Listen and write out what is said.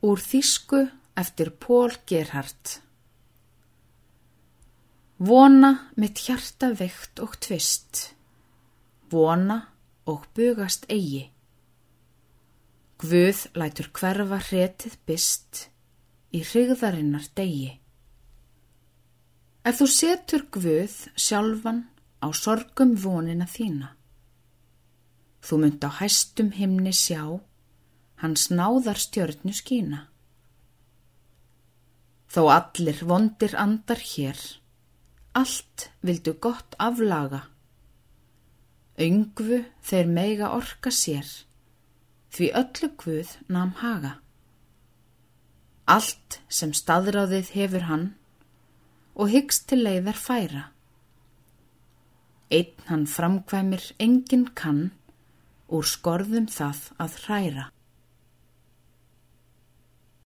Úr þýsku eftir Pól Gerhardt Vona mitt hjarta veikt og tvist, vona og bugast eigi. Guð lætur hverfa hretið byst í hrigðarinnar degi. Ef þú setur Guð sjálfan á sorgum vonina þína, þú mynd á hæstum himni sjá, hans náðar stjörnu skína. Þó allir vondir andar hér, allt vildu gott aflaga. Öngvu þeir meiga orka sér, því öllu Guð nam haga. Allt sem staðráðið hefur hann og hyggst til leiðar færa. Einn hann framkvæmir engin kann úr skorðum það að hræra.